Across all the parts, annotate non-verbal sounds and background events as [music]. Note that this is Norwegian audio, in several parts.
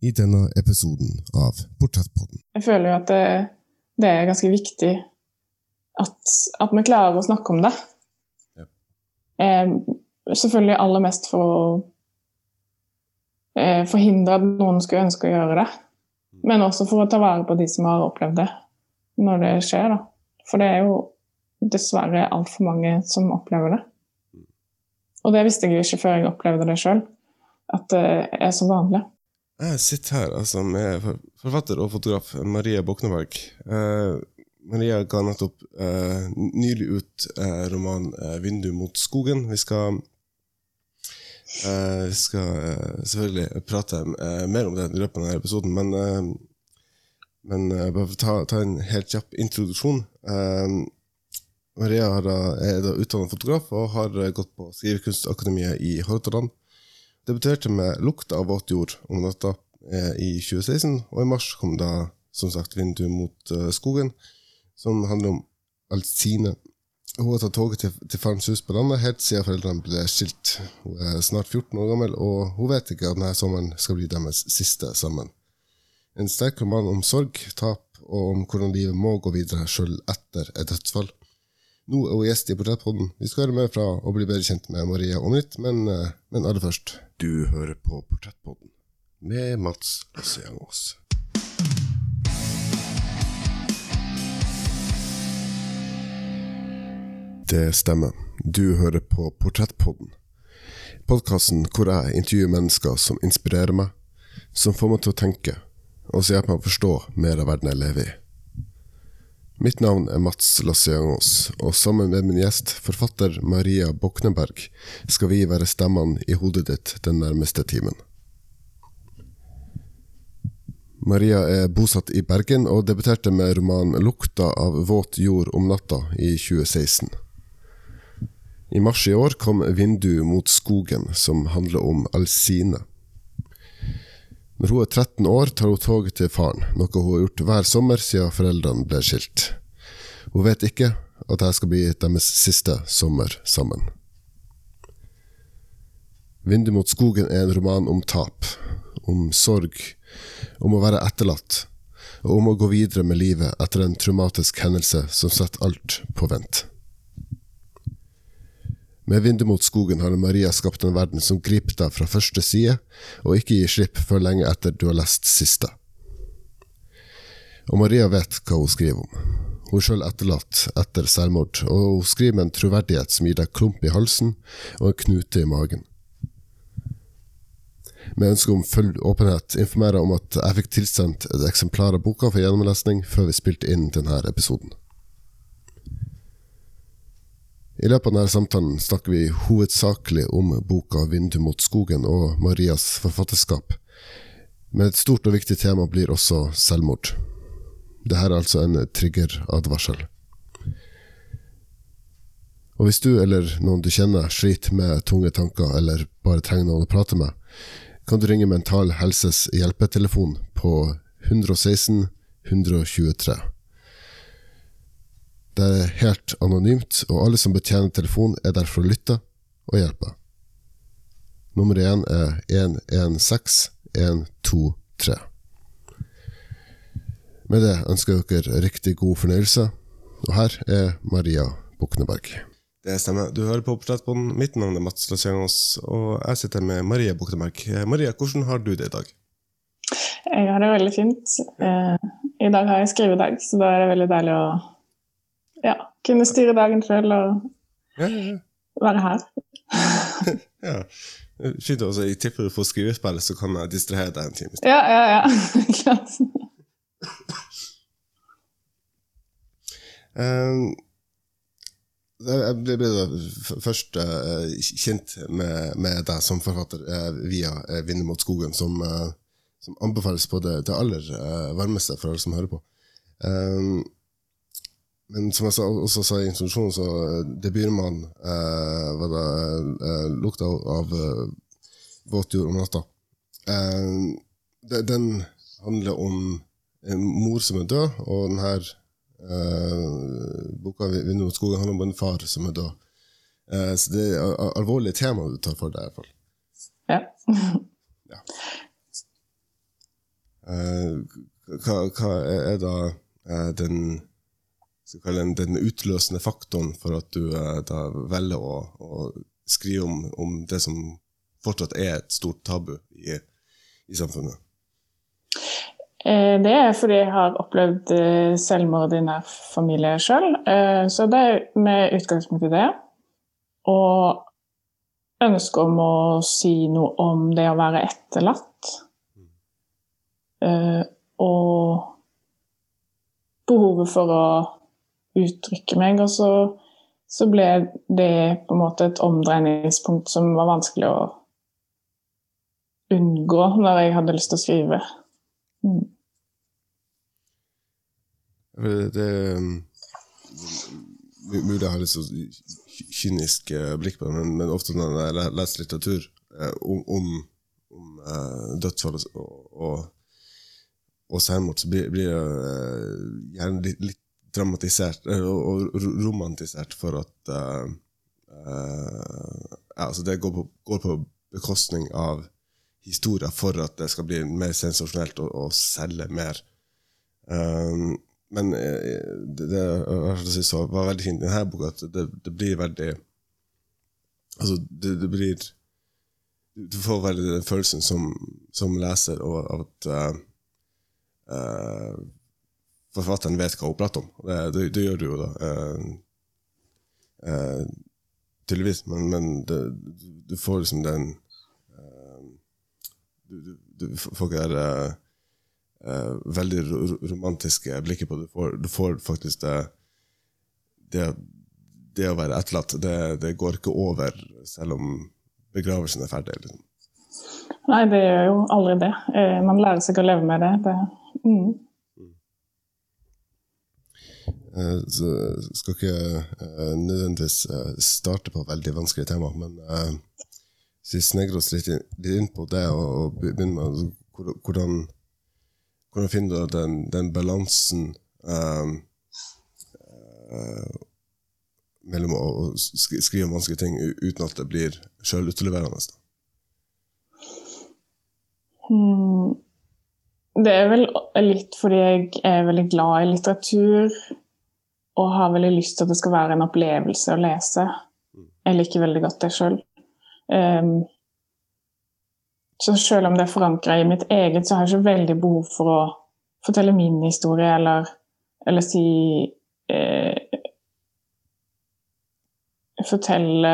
i denne episoden av Portrettpodden. Jeg føler jo at det, det er ganske viktig at, at, vi klarer å snakke om det. Ja. Eh, selvfølgelig aller mest for å eh, forhindre at noen skulle ønske å gjøre det. Men også for å ta vare på de som har opplevd det, når det skjer. da. For det er jo dessverre altfor mange som opplever det. Og det visste jeg jo ikke før jeg opplevde det sjøl, at det er så vanlig. Jeg sitter her altså, med forfatter og fotograf Maria Bokneberg. Eh, Maria ga nettopp eh, nylig ut eh, romanen eh, 'Vindu mot skogen'. Vi skal, eh, vi skal eh, selvfølgelig prate mer om det i løpet av denne episoden, men, men bare ta, ta, en helt kjapp introduksjon. Maria er er utdannet fotograf og har gått på Skrivekunstakademiet i Hordaland debuterte med 'Lukta av våt jord' om natta eh, i 2016, og i mars kom da som sagt 'Vindu mot uh, skogen', som handler om Alcine. Hun har tatt toget til, til farens hus på landet helt siden foreldrene ble skilt. Hun er snart 14 år gammel, og hun vet ikke at denne sommeren skal bli deres siste sammen. En sterk roman om sorg, tap og om hvordan livet må gå videre sjøl etter et dødsfall. Nå er hun gjest i Portrettpodden. Vi skal høre mer fra og bli bedre kjent med Maria om litt, men, eh, men aller først. Du hører på Portrettpodden med Mats Lassiangås. Det stemmer. Du hører på Portrettpodden. Podkasten hvor jeg intervjuer mennesker som inspirerer meg, som får meg til å tenke, og som hjelper meg å forstå mer av verden jeg lever i. Mitt navn er Mats Lassiangos, og sammen med min gjest, forfatter Maria Bokneberg, skal vi være stemmene i hodet ditt den nærmeste timen. Maria er bosatt i Bergen og debuterte med romanen 'Lukta av våt jord om natta' i 2016. I mars i år kom 'Vindu mot skogen', som handler om Alsine. Når hun er 13 år, tar hun toget til faren, noe hun har gjort hver sommer siden foreldrene ble skilt. Hun vet ikke at dette skal bli deres siste sommer sammen. Vindu mot skogen er en roman om tap, om sorg, om å være etterlatt, og om å gå videre med livet etter en traumatisk hendelse som setter alt på vent. Med vindu mot skogen har Maria skapt en verden som griper deg fra første side, og ikke gir slipp før lenge etter du har lest siste. Og Maria vet hva hun skriver om. Hun sjøl etterlatt etter selvmord, og hun skriver med en troverdighet som gir deg klump i halsen og en knute i magen. Med ønske om full åpenhet informerer jeg om at jeg fikk tilsendt et eksemplar av boka for gjennomlesning før vi spilte inn denne episoden. I løpet av denne samtalen snakker vi hovedsakelig om boka 'Vindu mot skogen' og Marias forfatterskap. Men et stort og viktig tema blir også selvmord. Dette er altså en triggeradvarsel. Og hvis du eller noen du kjenner sliter med tunge tanker eller bare trenger noen å prate med, kan du ringe Mental Helses hjelpetelefon på 116 123. Det er helt anonymt, og alle som betjener telefonen, er der for å lytte og hjelpe. Nummer én er 116123. Med det ønsker jeg dere riktig god fornøyelse, og her er Maria Bukneberg. Det stemmer. Du hører på Portrettbånd. Mitt navn er Mats Lasjangos, og jeg sitter med Maria Bukneberg. Maria, hvordan har du det i dag? Jeg har det veldig fint. Eh, I dag har jeg skrivedag, så da er det veldig deilig å ja, kunne styre dagen selv og ja, ja, være her. [laughs] ja. Fint også. Jeg tipper du får skrivespill, så kan jeg distrahere deg en time. Ja, ja, ja. [laughs] Um, jeg ble først uh, kjent med, med, deg som forfatter uh, via uh, 'Vinner mot skogen', som, som, anbefales på det, det aller varmeste for alle som hører på. Um, men som jeg også sa i introduksjonen, så eh, debutromanen eh, var det eh, lukta av eh, våt jord om natta. Eh, den handler om en mor som er død, og denne eh, boka 'Vindu mot skogen' handler om en far som er død. Eh, så det er alvorlige temaer du tar for deg, i hvert fall. Ja. [laughs] ja. Eh, hva, hva er da eh, den, den, den utløsende faktoren for at du eh, da velger å, å skrive om, om, det som fortsatt er et stort tabu i, i samfunnet? Eh, det er fordi jeg har opplevd eh, selvmord i nær familie sjøl. Så det er med utgangspunkt i det. Og ønske om å si noe om det å være etterlatt. Mm. og behovet for å uttrykke meg. Og så, så, ble det på en måte et omdreiningspunkt som var vanskelig å unngå når jeg hadde lyst til å skrive. Mm. Det mulig jeg har litt så kynisk eh, blikk på det, men, men, ofte når jeg leser litteratur eh, om, om, om uh, dødsfall og, og og selvmord, så blir, blir uh, gjerne litt, litt dramatisert uh, og romantisert for at uh, ja, altså det går på, går på, bekostning av historier for at det skal bli mer sensasjonelt og, og selge mer. men det, det synes var veldig fint i denne boka, at det, det blir veldig Altså, det, det, blir Du får veldig den følelsen som, som leser av at uh, forfatteren vet hva hun prater om. Det, det, det gjør du jo, da. Uh, uh, tydeligvis. Men, men det, du får liksom den du, du, du, får ikke det veldig romantiske blikket på det. Du du får faktisk det, det, det å være etterlatt. Det, det, går ikke over selv om begravelsen er ferdig. Liksom. Nei, det gjør jo aldri det. Man lærer seg å leve med det. det Mm. Uh, så skal ikke uh, nødvendigvis uh, starte på veldig vanskelige tema, men uh, hvis vi snegrer oss litt inn, på det og, begynner med altså, hvordan, hvordan finner du den, den balansen mellom å, å skrive om vanskelige ting uten at det blir sjølutleverende? Hmm. Det er vel litt fordi jeg er veldig glad i litteratur og har veldig lyst til at det skal være en opplevelse å lese. Jeg liker veldig godt det sjøl. Um, ehm, så selv om det er forankra i mitt eget, så har jeg ikke veldig behov for å fortelle min historie eller, eller si eh, Fortelle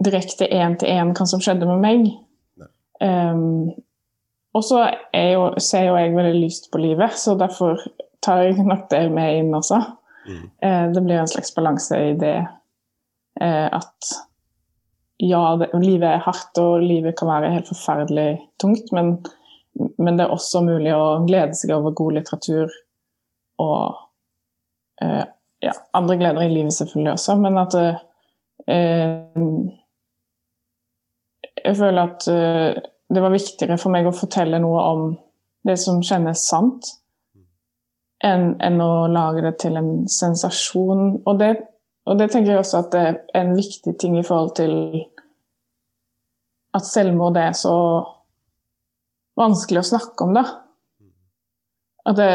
direkte én til én hva som skjedde med meg. Um, og så ser jo jeg veldig lyst på livet, så derfor tar nok det med inn også. Mm. Eh, det blir en slags balanse i det eh, at ja, det, livet er hardt, og livet kan være helt forferdelig tungt, men, men det er også mulig å glede seg over god litteratur og eh, ja, andre gleder i livet selvfølgelig også, men at eh, Jeg føler at eh, det var viktigere for meg å fortelle noe om det som kjennes sant, enn, enn å lage det til en sensasjon. Og det, og det, tenker jeg også at det er en viktig ting i forhold til at selvmord er så vanskelig å snakke om, da. At det,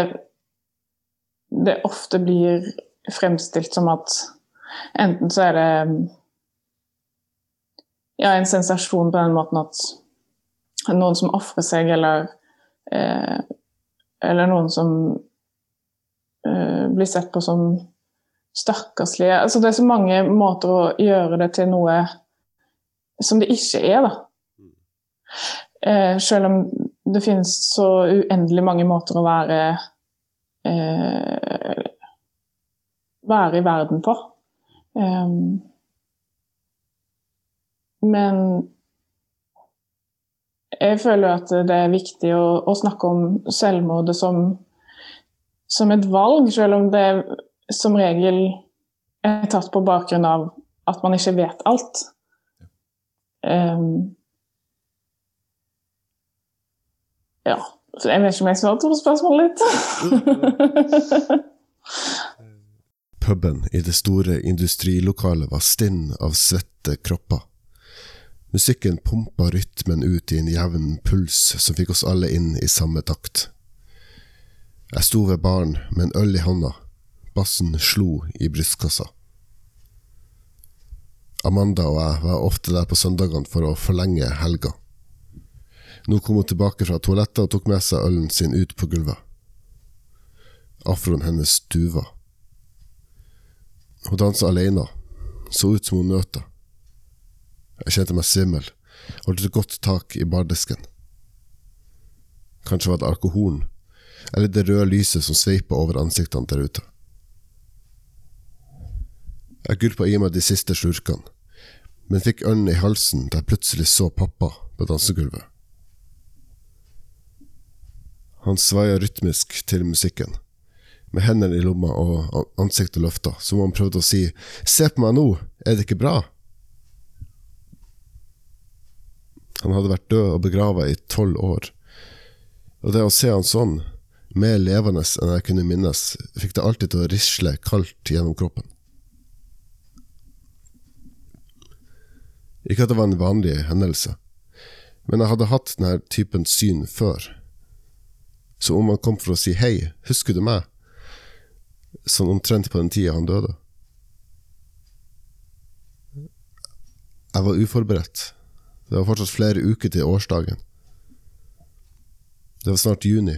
det ofte blir fremstilt som at enten så er det ja, en sensasjon på den måten at noen som ofrer seg, eller, eh, eller noen som eh, blir sett på som stakkarslige. Altså, det er så mange måter å gjøre det til noe som det ikke er, da. Uh, selv om det finnes så uendelig mange måter å være uh, være i verden på. Um, men jeg føler at det er viktig å, å snakke om selvmordet som, som, et valg, selv om det som regel er tatt på bakgrunn av at man ikke vet alt. Um, ja. Jeg vet ikke om jeg svarte på spørsmålet ditt. [laughs] Puben i det store industrilokalet var stinn av svette kropper. Musikken pumpa rytmen ut i en jevn puls som fikk oss alle inn i samme takt. Jeg sto ved baren med en øl i hånda, bassen slo i brystkassa. Amanda og jeg var ofte der på søndagene for å forlenge helga. Nå kom hun tilbake fra toalettet og tok med seg ølen sin ut på gulvet. Afroen hennes stuva. Hun dansa alene, så ut som hun nøt det. Jeg kjente meg svimmel, holdt et godt tak i bardisken. Kanskje var det alkoholen, eller det røde lyset som sveiper over ansiktene der ute. Jeg gulpa i meg de siste slurkene, men fikk ølen i halsen da jeg plutselig så pappa på dansegulvet. Han svaia rytmisk til musikken, med hendene i lomma og ansiktet løfta, som om han prøvde å si Se på meg nå, er det ikke bra? Han hadde vært død og begrava i tolv år, og det å se han sånn, mer levende enn jeg kunne minnes, fikk det alltid til å risle kaldt gjennom kroppen. Ikke at det var en vanlig hendelse, men jeg hadde hatt denne typen syn før. Så om han kom for å si hei, husker du meg? Sånn omtrent på den tida han døde. Jeg var uforberedt. Det var fortsatt flere uker til årsdagen. Det var snart juni,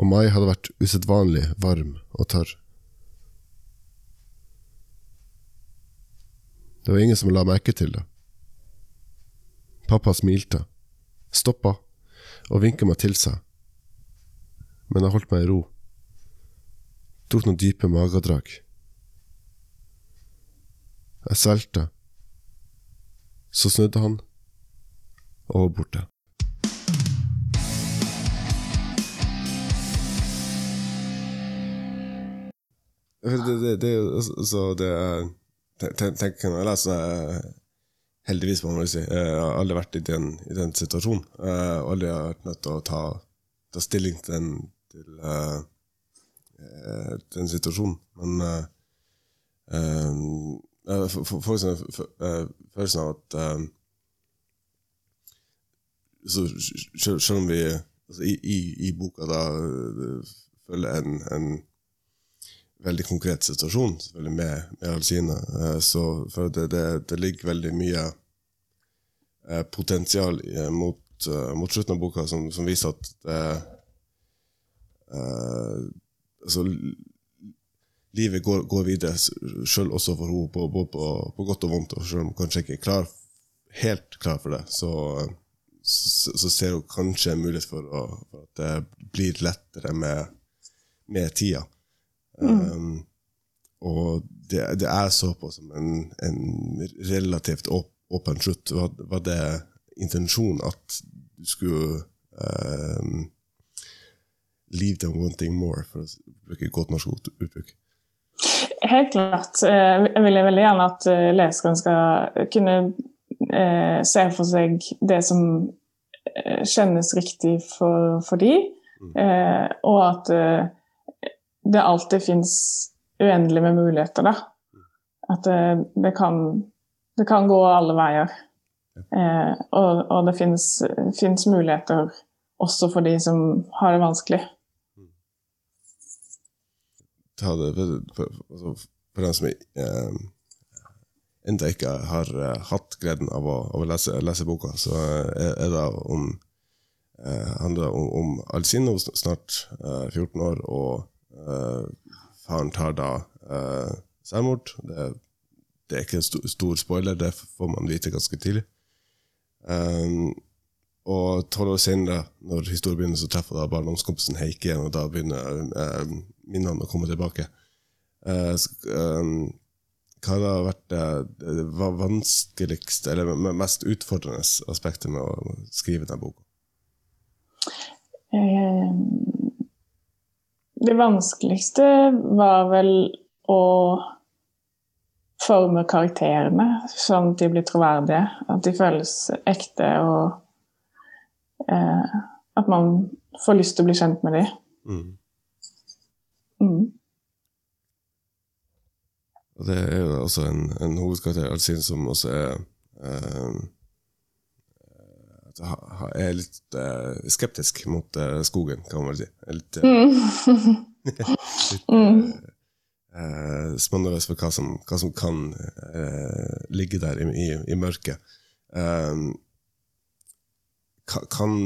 og mai hadde vært usedvanlig varm og tørr. Det var ingen som la merke til det. Pappa smilte, stoppa og vinka meg til seg, men jeg holdt meg i ro. Tok noen dype magedrag. Jeg svelgte så snudde han og var borte. Det, det, altså, det tenker Når jeg leser Heldigvis, må man si. Jeg har aldri vært i den, i den situasjonen. Jeg har aldri vært nødt til å ta, ta stilling til den, til, uh, den situasjonen. Men uh, um, jeg får følelsen av at um, så, selv, om vi altså, i, i, i, boka da følger en, en, veldig konkret situasjon selvfølgelig med, med Alsine, uh, så for det, det, det, ligger veldig mye uh, potensial i, mot, mot, slutten av boka som, som viser at det altså, livet går, går videre, sjøl også for henne, på, på, på, på, godt og vondt. Og selv om hun kanskje ikke er klar, helt klar for det, så, så, så ser hun kanskje en mulighet for, å, for at det blir lettere med, med tida. Mm. Um, og det, det jeg så på som en, en relativt åpen slutt, var, var, det intensjonen at du skulle um, Leave them wanting more, for å bruke et godt norsk uttrykk. Helt klart. Eh, jeg vil veldig gjerne at eh, leseren skal kunne eh, se for seg det som kjennes riktig for, for de, mm. og at det alltid fins uendelig med muligheter, da. At det, kan, det kan gå alle veier. og, og det fins muligheter også for de som har det vanskelig ta det for, for, altså, for den som eh, ennå ikke har uh, hatt gleden av å, av å lese, lese, boka, så er, er det om eh, handler om, om Alcino, snart eh, 14 år, og eh, faren tar da eh, selvmord. Det, det, er ikke en stor, stor, spoiler, det får man vite ganske tidlig. Um, og tolv år senere, når historien begynner, så treffer da barndomskompisen Heike igjen, og da begynner uh, minnene å komme tilbake. Uh, um, hva har vært det, det vanskeligste, eller mest utfordrende aspektet med å skrive denne boka? Eh, det vanskeligste var vel å forme karakterene sånn at de blir troverdige. At de føles ekte, og eh, at man får lyst til å bli kjent med dem. Mm. Mm. Og det er jo også en, en hovedkarakter, Alsin, som også er eh, jeg er litt uh, skeptisk mot uh, skogen, kan man vel si. [laughs] Litt, Mm. litt Mm. spennende for hva som, hva som kan ligge der i, i, i mørket. Eh, kan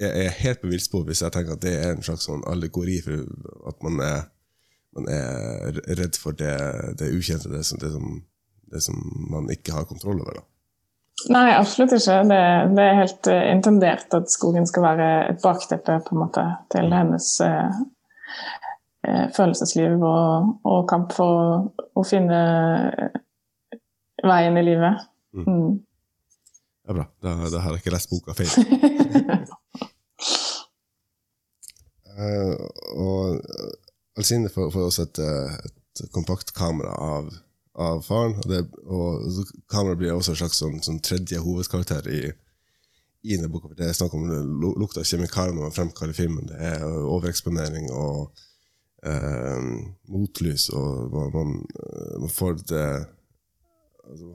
jeg er helt på villspor hvis jeg tenker at det er en slags sånn allegori for at man er, man er redd for det, det ukjente, det som, det, som, det som man ikke har kontroll over. Da. Nei, absolutt ikke. Det, det er helt uh, intendert at skogen skal være et bakteppe på en måte til hennes uh, uh, følelsesliv og, og kamp for å, å finne veien i livet. Mm. er bra. Da, da har jeg ikke lest boka feil. [laughs] Og Alsine får, får også et, et kompakt kamera av, av faren. Og, det, og kameraet blir også en slags sånn, sånn tredje hovedkarakter i, i denne boka. Det er snakk om lukta lukt av kjemikalier man fremkaller filmen. Det er overeksponering og eh, motlys, og man, man, eh, man får det altså,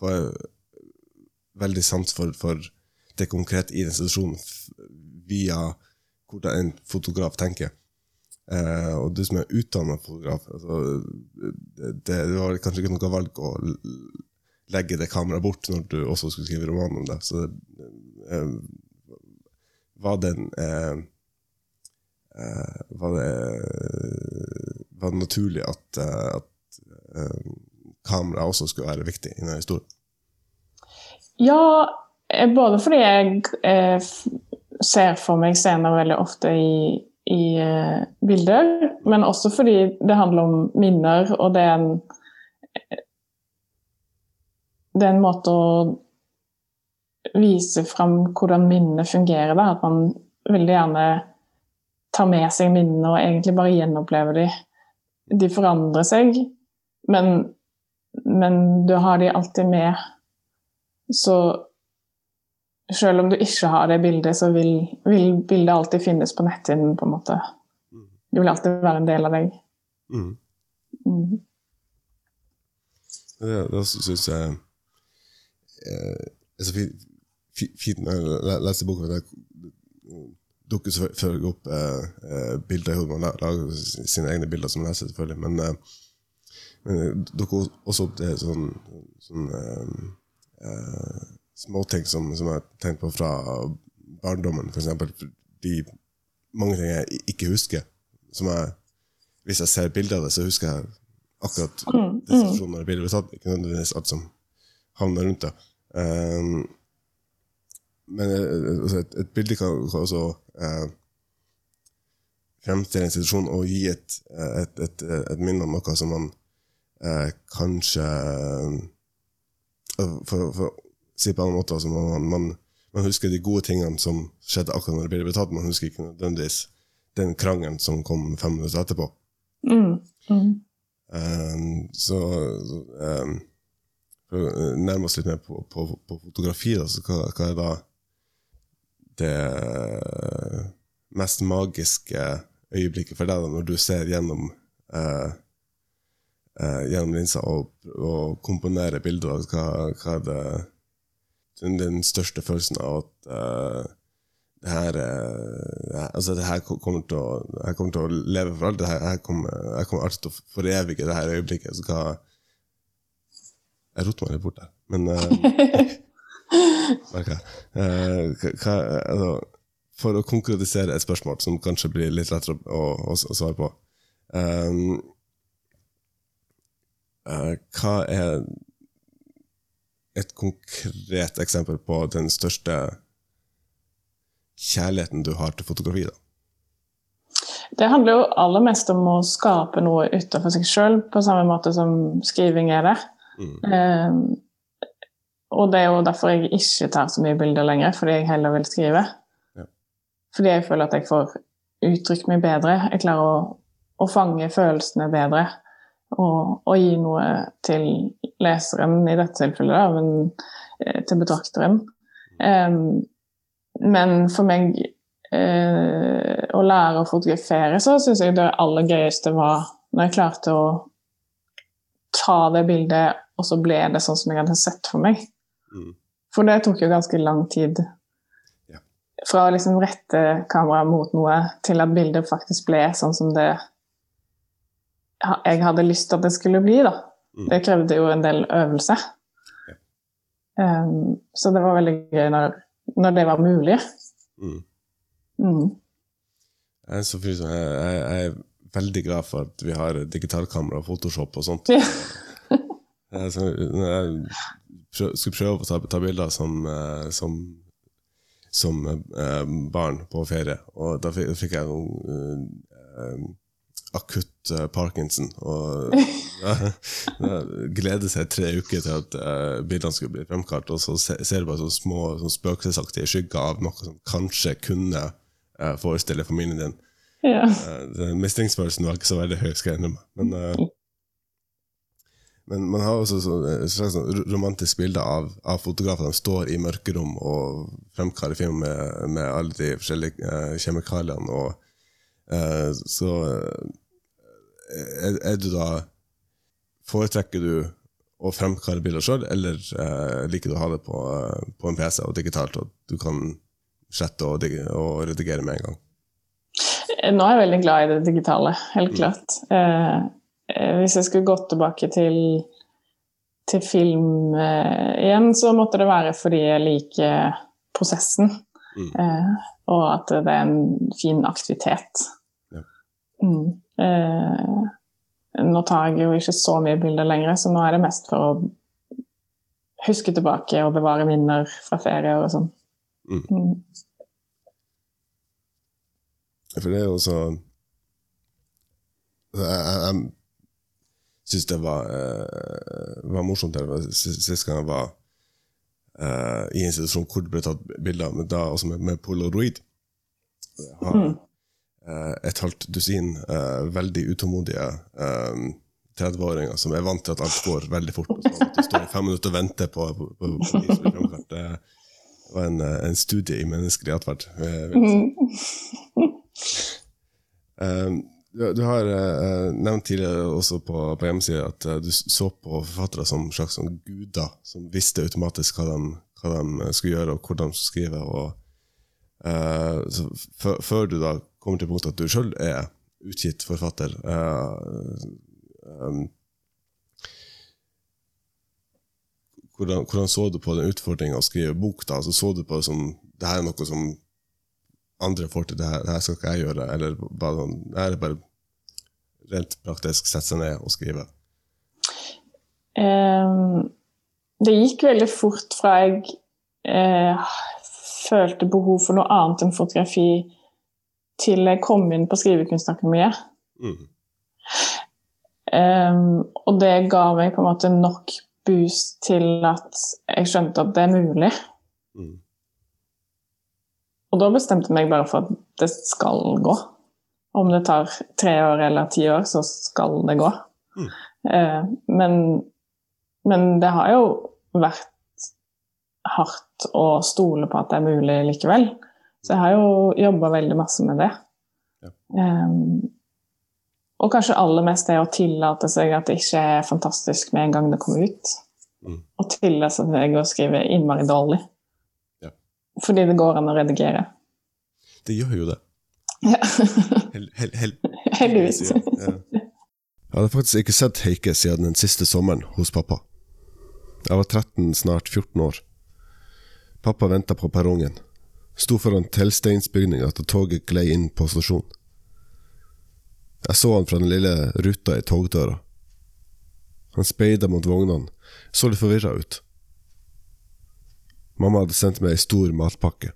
får veldig sans for, for det konkrete i den situasjonen via hvordan en fotograf tenker. Eh, og du som er utdannet fotograf, altså, det, det, var kanskje ikke noe valg å legge det kameraet bort når du også skulle skrive roman om det. Så eh, var det eh, eh, var, det, var det naturlig at, eh, at eh, kamera også skulle være viktig i denne historien? Ja, både fordi jeg ser for meg scener veldig ofte i, i eh, bilder, men også fordi det handler om minner, og det er en Det er en måte å vise fram hvordan minnene fungerer, da. At man veldig gjerne tar med seg minnene og egentlig bare gjenopplever de. De forandrer seg, men, men du har de alltid med. Så selv om du ikke har det bildet, så vil, vil bildet alltid finnes på netthinnen, på en måte. Det vil alltid være en del av deg. Mm. Mm. Det, det syns jeg eh, er så fint, fint når jeg le- leser boka. Det dukker selvfølgelig opp eh, eh, bilder i hodet. Man lager sine egne bilder som man leser, selvfølgelig. Men, eh, men det dukker også opp det sånn, sånn eh, eh, småting som, som jeg har tenkt på fra barndommen, f.eks. Fordi mange ting jeg ikke husker. Som jeg, hvis jeg ser bilder av det, så husker jeg akkurat Mm, mm. destinasjonen når bildet ble tatt, ikke nødvendigvis alt som havner rundt det. Um, men eh, altså et, et bilde kan, kan også uh, fremstille en situasjon og gi et, eh, et, et, et minne om noe som man uh, kanskje uh, for, for si på en måte, altså man, man, man husker de gode tingene som skjedde akkurat når det ble betalt, man husker ikke nødvendigvis den krangelen som kom fem minutter etterpå. Mm. Mm. Um, så um, for å nærme oss litt mer på, på, på fotografi, da, så hva, hva er da det mest magiske øyeblikket for deg da, når du ser gjennom uh, gjennom linsa og, og komponerer bilder? Hva, hva er det den, den største følelsen av at uh, det her, uh, altså det her kommer til å, jeg kommer til å leve for alltid. Her kommer, jeg kommer alltid til å forevige det her øyeblikket. Så hva Jeg roter meg litt bort der. Men jeg. Eh, [laughs] hva, altså, For å konkretisere et spørsmål som kanskje blir litt lettere å, å, å svare på um, Hva er et konkret eksempel på den største kjærligheten du har til fotografi? da? Det handler jo aller mest om å skape noe utenfor seg sjøl, på samme måte som skriving er det. Mm. Eh, og det er jo derfor jeg ikke tar så mye bilder lenger, fordi jeg heller vil skrive. Ja. Fordi jeg føler at jeg får uttrykt meg bedre. Jeg klarer å, å fange følelsene bedre. Og, og gi noe til leseren, i dette tilfellet, da, men eh, til betrakteren. Eh, men for meg eh, å lære å fotografere, så syns jeg det aller gøyeste var når jeg klarte å ta det bildet, og så ble det sånn som jeg hadde sett for meg. Mm. For det tok jo ganske lang tid. Ja. Fra å liksom rette kameraet mot noe til at bildet faktisk ble sånn som det jeg hadde lyst til at det skulle bli. da. Mm. Det krevde jo en del øvelse. Ja. Um, så det var veldig gøy når, når det var mulig. Mm. Mm. Jeg er, så jeg, jeg, jeg er veldig glad for at vi har digitalkamera og Photoshop og sånt. Ja. [laughs] Jeg, så, når jeg prøv, skulle prøve å ta, ta bilder som, eh, som, som eh, barn på ferie, og da fikk, fikk jeg noen eh, akutt uh, parkinson. Og [laughs] ja, gleder seg tre uker til at uh, bildene skulle bli fremkalt, og så se, ser du bare sånne små sånn spøkelsesaktige skygger av noe som kanskje kunne uh, forestille familien din. Ja. Uh, Mestringsfølelsen var ikke så veldig høy, skal jeg innrømme. Men, eh, men man har også et slags sånn romantisk bilde av, av fotografer som står i mørkerom og fremkaller film med, med alle de forskjellige kjemikaliene. Og, så er, er du da Foretrekker du å fremkalle bilder sjøl, eller eh, liker du å ha det på, eh, på en PC og digitalt, og du kan slette og, og redigere med en gang? Nå er jeg veldig glad i det digitale, helt Mm. klart. Eh, eh, hvis jeg skulle gått tilbake til, til film eh, igjen, så måtte det være fordi jeg liker prosessen. Mm. Eh, og at det er en fin aktivitet. Ja. Mm. Eh, nå tar jeg jo ikke så mye bilder lenger, så nå er det mest for å huske tilbake og bevare minner fra ferier og sånn. Mm. Mm. For det er jo så Jeg, jeg, jeg syns det var, uh, var morsomt sist gang jeg var uh, i en situasjon hvor det ble tatt bilder, men da også med, med polaroid. Jeg har Mm. Eh, et halvt dusin eh, veldig utålmodige eh, 30-åringer som er vant til at alt går veldig fort. Og sånn at du står i fem minutter og venter på, på, på, på de som blir fremkalt. Det var en, eh, en studie i menneskelig atferd. eh. Eh, du, du har eh, nevnt tidligere også på, på hjemmesida at eh, du så på forfattere som slags som guder, som visste automatisk hva de, hva de skulle gjøre, og hvordan de skulle skrive. Og, eh, så før du da kommer til punktet at du sjøl er utgitt forfatter Uh, um, hvordan, hvordan så du på den utfordringa å skrive bok? da? Altså, så du på det som det her er noe som andre får til, det her, det her skal ikke jeg gjøre? Eller bare sånn, er bare rent praktisk sette seg ned og skrive? Um, det gikk veldig fort fra jeg uh, følte behov for noe annet enn fotografi, til jeg kom inn på Skrivekunstakademiet. Mm. Um, og det ga meg på en måte nok boost til at jeg skjønte at det er mulig. Mm. Og da bestemte jeg meg bare for at det skal gå. Om det tar tre år eller ti år, så skal det gå. Mm. Eh, men, men det har jo vært hardt å stole på at det er mulig likevel. Så jeg har jo jobba veldig masse med det. Ja. Um, og kanskje aller mest det å tillate seg at det ikke er fantastisk med en gang det kommer ut. Mm. Og tillate seg å skrive innmari dårlig. Ja. Fordi det går an å redigere. Det gjør jo det. Ja. [laughs] Hel, hel, hel, Heldigvis. Ja. Jeg hadde faktisk ikke sett Heike siden den siste sommeren hos pappa. Jeg var 13, snart 14 år. Pappa venta på perrongen. Sto foran teglsteinsbygninga da toget glei inn på stasjonen. Jeg så han fra den lille ruta i togdøra. Han speida mot vognene, så litt forvirra ut. Mamma hadde sendt meg ei stor matpakke.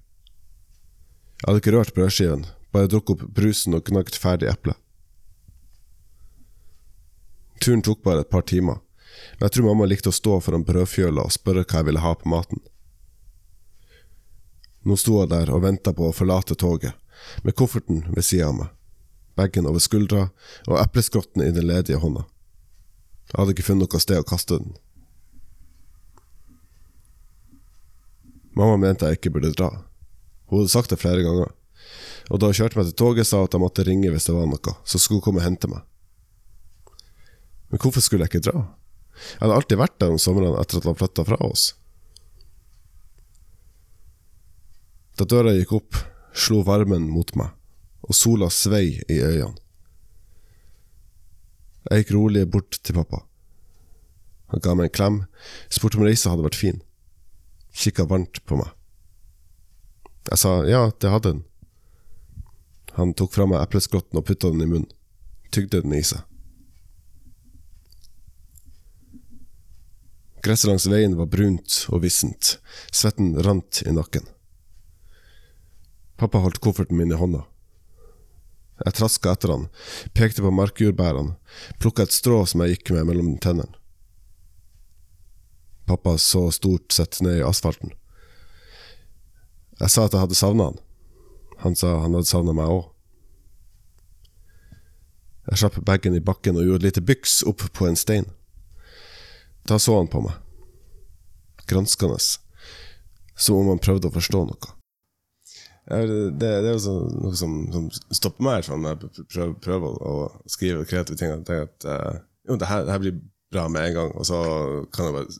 Jeg hadde ikke rørt brødskiven, bare drukket opp brusen og gnagd ferdig eple. Turen tok bare et par timer, men jeg tror mamma likte å stå foran brødfjøla og spørre hva jeg ville ha på maten. Nå sto jeg der og venta på å forlate toget, med kofferten ved sida av meg, bagen over skuldra og epleskrotten i den ledige hånda. Jeg hadde ikke funnet noe sted å kaste den. Mamma mente jeg ikke burde dra. Hun hadde sagt det flere ganger, og da hun kjørte meg til toget, sa hun at jeg måtte ringe hvis det var noe, så skulle hun komme og hente meg. Men hvorfor skulle jeg ikke dra? Jeg hadde alltid vært der om somrene etter at han flytta fra oss. Da døra gikk opp, slo varmen mot meg, og sola svei i øynene. Jeg gikk rolig bort til pappa. Han ga meg en klem, spurte om reisa hadde vært fin. Kikka varmt på meg. Jeg sa ja, det hadde den. Han tok fra meg epleskrotten og putta den i munnen. Tygde den i seg. Gresset langs veien var brunt og vissent. Svetten rant i nakken. Pappa holdt kofferten min i hånda. Jeg traska etter han, pekte på markjordbærene, plukka et strå som jeg gikk med mellom tennene. Pappa så stort sett ned i asfalten. Jeg sa at jeg hadde savna han. Han sa han hadde savna meg òg. Jeg slapp bagen i bakken og gjorde et lite byks opp på en stein. Da så han på meg, granskende, som om han prøvde å forstå noe. Det, det er jo sånn, noe som, som stopper meg sånn, når jeg prøver, prøver å, skrive kreative ting. Jeg tenker at uh, jo, det her, det her, blir bra med en gang, og så kan jeg bare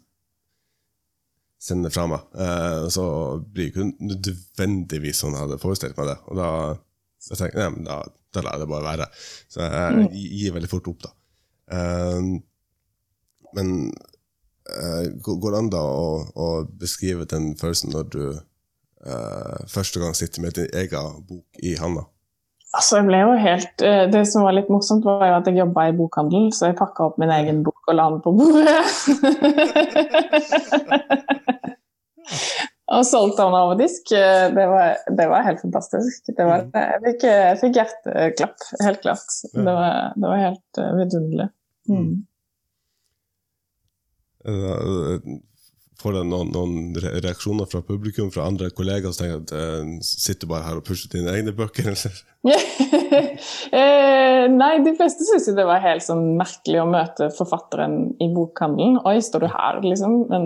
sende det fra meg. Uh, så blir det ikke nødvendigvis sånn jeg hadde forestilt meg det. Og da, da tenker jeg da, da lar jeg det bare være. Så jeg, jeg mm. gir veldig fort opp, da. Uh, men går det an da å, å beskrive den følelsen når du første gang sitter med din egen bok i handa? Altså, jeg ble jo helt, uh, Det som var litt morsomt, var jo at jeg jobba i bokhandel, så jeg pakka opp min egen bok og la den på bordet. [laughs] og solgte den over disk. Eh, det var, det var helt fantastisk. Var, mm. jeg, fikk, jeg fikk hjerteklapp, helt klart. Det var, det var helt vidunderlig. Mm. Får jeg noen, noen, reaksjoner fra publikum, fra andre kollegaer som tenker at uh, sitter bare her og pusher dine egne bøker? [laughs] eh, nei, de fleste syns det var helt sånn merkelig å møte forfatteren i bokhandelen. Oi, står du her, liksom? Men,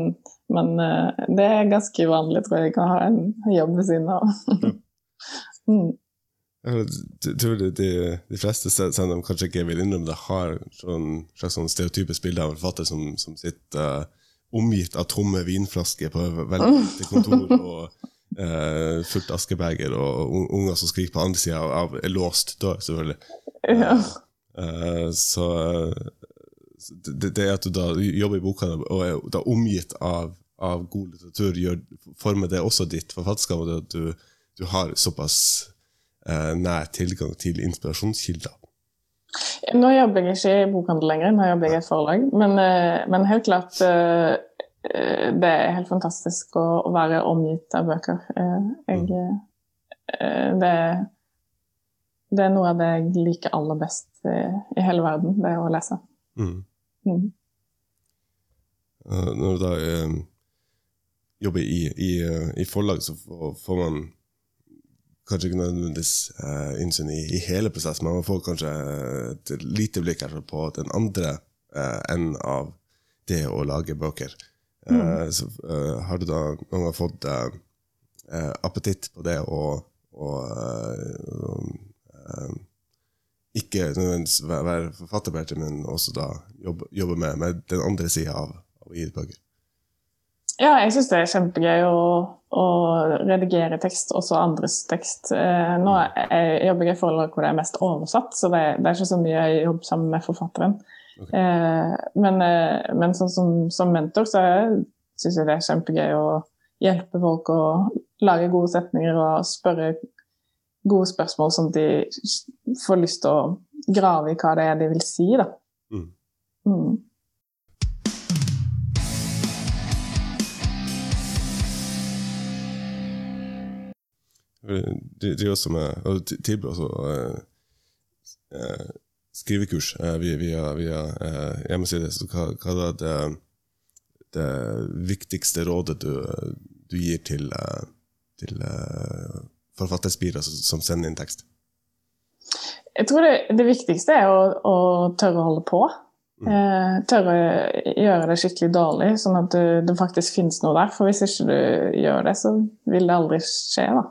men uh, det er ganske vanlig, tror jeg, å ha en jobb ved siden av. [laughs] mm. Jeg tror de, de, de, fleste, selv om de kanskje ikke vil innrømme det, har sånn, slags sånn stereotypisk bilde av en forfatter som, som sitter uh, omgitt av tomme vinflasker på veldig lite kontor, [laughs] og eh, fullt askebeger, og unger som skriker på andre sida av av låst dør, selvfølgelig. Ja. Eh, så det, det, at du da jobber i bokhandel og er da omgitt av, av god litteratur, gjør, former det også ditt forfatterskap, og at du, du har såpass eh, nær tilgang til inspirasjonskilder. Nå jobber jeg ikke i bokhandel lenger, nå jobber jeg i et forlag. Men, eh, men, helt klart eh, eh, Det er helt fantastisk å, være omgitt av bøker. Jeg, det, det, er noe av det jeg liker aller best i, i hele verden, det å lese. Mm. Mm. Når du da jobber i, i, i forlag, så får man kanskje ikke nødvendigvis uh, innsyn i, i, hele prosessen, men man får kanskje et lite blikk på den andre uh, enden av det å lage bøker. Uh, mm. så, har du da noen gang fått appetitt på det å, å ikke nødvendigvis være forfatter, men også da jobbe, jobbe med, med, den andre sida av, av å gi ut bøker? Ja, jeg syns det er kjempegøy å, å, redigere tekst, også andres tekst. Eh, nå jeg jobber jeg i forhold hvor det er mest oversatt, så det, det er ikke så mye jeg jobber sammen med forfatteren. Okay. Eh, men, eh, men sånn som, som, mentor så syns jeg det er kjempegøy å hjelpe folk å lage gode setninger og spørre gode spørsmål, sånn at de får lyst til å grave i hva det er de vil si. da. Mm. Mm. De driver også med og tilbyr også eh, eh, skrivekurs eh, via, via, via eh, hjemmeside. Så hva, hva er det, det, viktigste rådet du, du gir til, eh, til eh, forfatterspirere som, som sender inn tekst? Jeg tror det, det viktigste er å, å, tørre å holde på. Mm. Eh, tørre å gjøre det skikkelig dårlig, sånn at det faktisk finnes noe der. For hvis ikke du gjør det, så vil det aldri skje. da.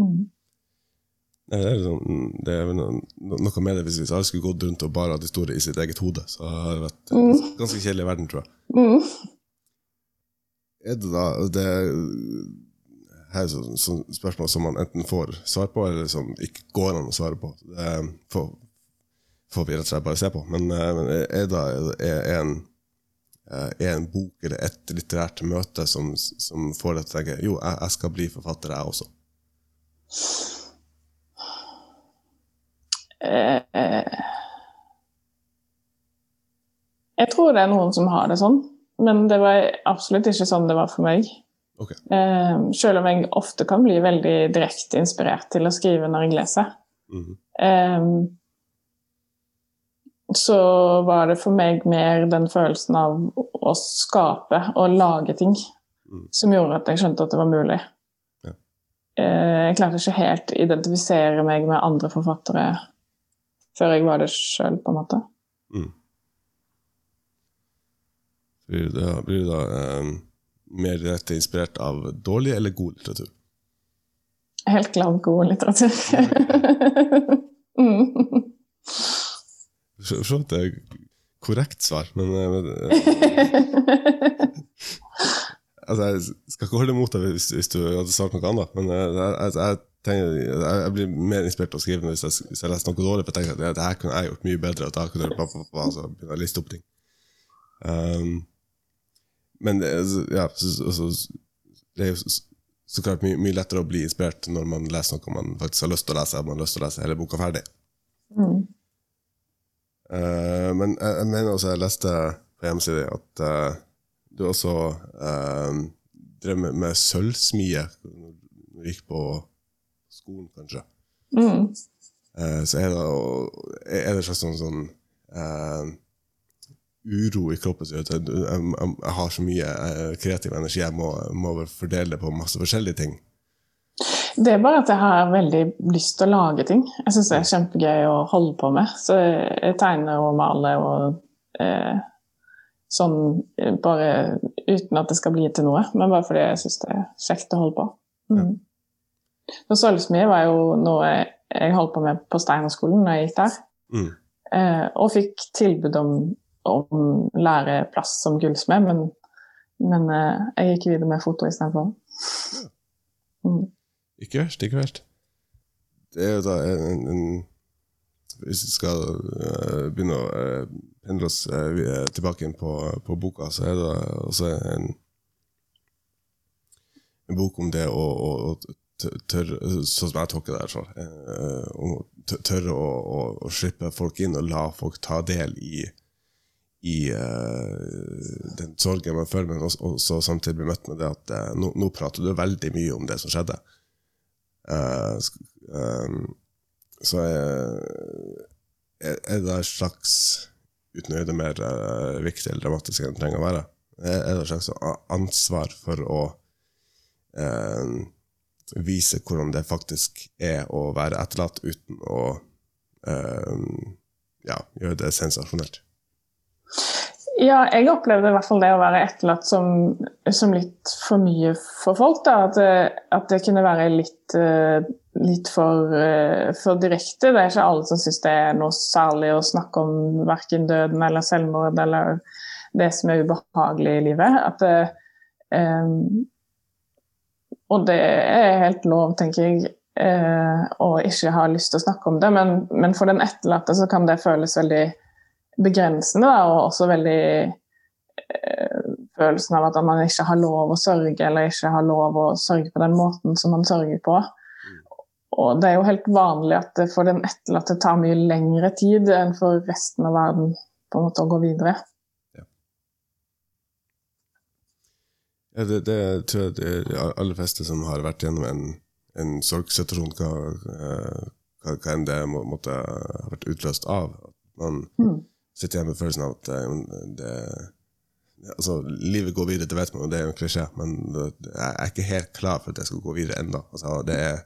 Mm. Det er, sånn, det er noe med det hvis vi hadde skulle gått rundt og bare hatt historie i sitt eget hode. Så har det vært mm. ganske kjedelig verden, tror jeg. Mm. Er det da det, her er så, så spørsmål som man enten får svar på, eller som ikke går an å svare på. Det får, får vi rett og slett bare se på. Men, eh, men er det er en, eh, er en bok eller et litterært møte som, som får deg til å tenke jo, jeg, jeg skal bli forfatter, jeg også? Eh, jeg tror det er noen som har det sånn, men det var absolutt ikke sånn det var for meg. Okay. Eh, selv om jeg ofte kan bli veldig direkte inspirert til å skrive når jeg leser. Mhm. Eh, så var det for meg mer den følelsen av å skape og lage ting Mm. som gjorde at jeg skjønte at det var mulig. Eh, jeg klarte ikke helt å identifisere meg med andre forfattere før jeg var det sjøl, på en måte. Mm. Blir du da, blir du da eh, mer direkte inspirert av dårlig eller god litteratur? Helt klart god litteratur. [laughs] mm. For så vidt korrekt svar, men, eh, men eh, [laughs] altså, Jeg skal ikke holde imot deg hvis, hvis du hadde svart noe annet, men eh, jeg, jeg, tenker, jeg, blir mer inspirert til å skrive hvis jeg, hvis jeg leser noe dårlig. For jeg tenker at det, det her kunne jeg gjort mye bedre. Og da kunne jeg bare, bare, altså, begynne å liste opp ting. Um, men det, er- ja, så, så, det er jo så, så klart mye, mye lettere å bli inspirert når man leser noe man faktisk har lyst til å lese. og Man har lyst til å lese hele boka ferdig. Mm. Uh, men jeg, jeg mener også jeg leste på hjemmesida at eh, du også eh, drev med, med sølvsmie når du gikk på skolen, kanskje. Mm. Eh, så er det, er det en slags sånn, sånn eh, uro i kroppen som gjør at jeg, jeg, jeg har så mye eh, kreativ energi. Jeg må, må fordele det på masse forskjellige ting. Det er bare at jeg har veldig lyst til å lage ting. Jeg syns det er kjempegøy å holde på med. Så jeg tegner og maler og eh, sånn eh, bare uten at det skal bli til noe, men bare fordi jeg syns det er kjekt å holde på. Mm. Så Sølvsmie var jo noe jeg, holdt på med på Steinerskolen da jeg gikk der. Mm. Eh, og fikk tilbud om, om læreplass som gullsmed, men, men eh, jeg gikk videre med foto istedenfor. Mm. Ikke verst, ikke verst. Det er jo da en, en Hvis vi skal uh, begynne å uh, oss uh, tilbake inn på, på boka, så er det også en, en bok om det å, å, å tørre Sånn som jeg tolker det, her, om å tørre å, å, å slippe folk inn og la folk ta del i i den sorgen man føler, men også, også samtidig bli møtt med det at nå, nå prater du veldig mye om det som skjedde. Uh, ehm, så er, er det en slags, uten å gjøre det mer uh, viktig eller dramatisk enn det trenger å være, er det et slags ansvar for å uh, vise hvordan det faktisk er å være etterlatt uten å uh, ja, gjøre det sensasjonelt. Ja, jeg opplevde i hvert fall det å være etterlatt som, som litt for mye for folk. At, det, at det kunne være litt, eh, litt for, eh, for direkte. Det er ikke alle som syns det er noe særlig å snakke om verken døden eller selvmord eller det som er ubehagelig i livet. At det, um, og det er helt lov, tenker jeg, eh, å ikke ha lyst til å snakke om det. Men, men for den etterlatte så kan det føles veldig begrensende, da, og også veldig uh, følelsen av at man ikke har lov å sørge, eller ikke har lov å sørge på den måten som man sørger på. Og det er jo helt vanlig at det for den etterlatte tar mye lengre tid enn for resten av verden på en måte å gå videre. Ja, det, det tror jeg det de aller fleste som har vært gjennom en, en sorgsituasjon, hva, eh, hva, hva enn det må, måtte ha vært utløst av. Man Mm. sitter igjen med følelsen av at eh, det, altså, livet går videre, det vet man, og det er jo en klisjé, men det, jeg er ikke helt klar for at det skal gå videre ennå. Altså, det er,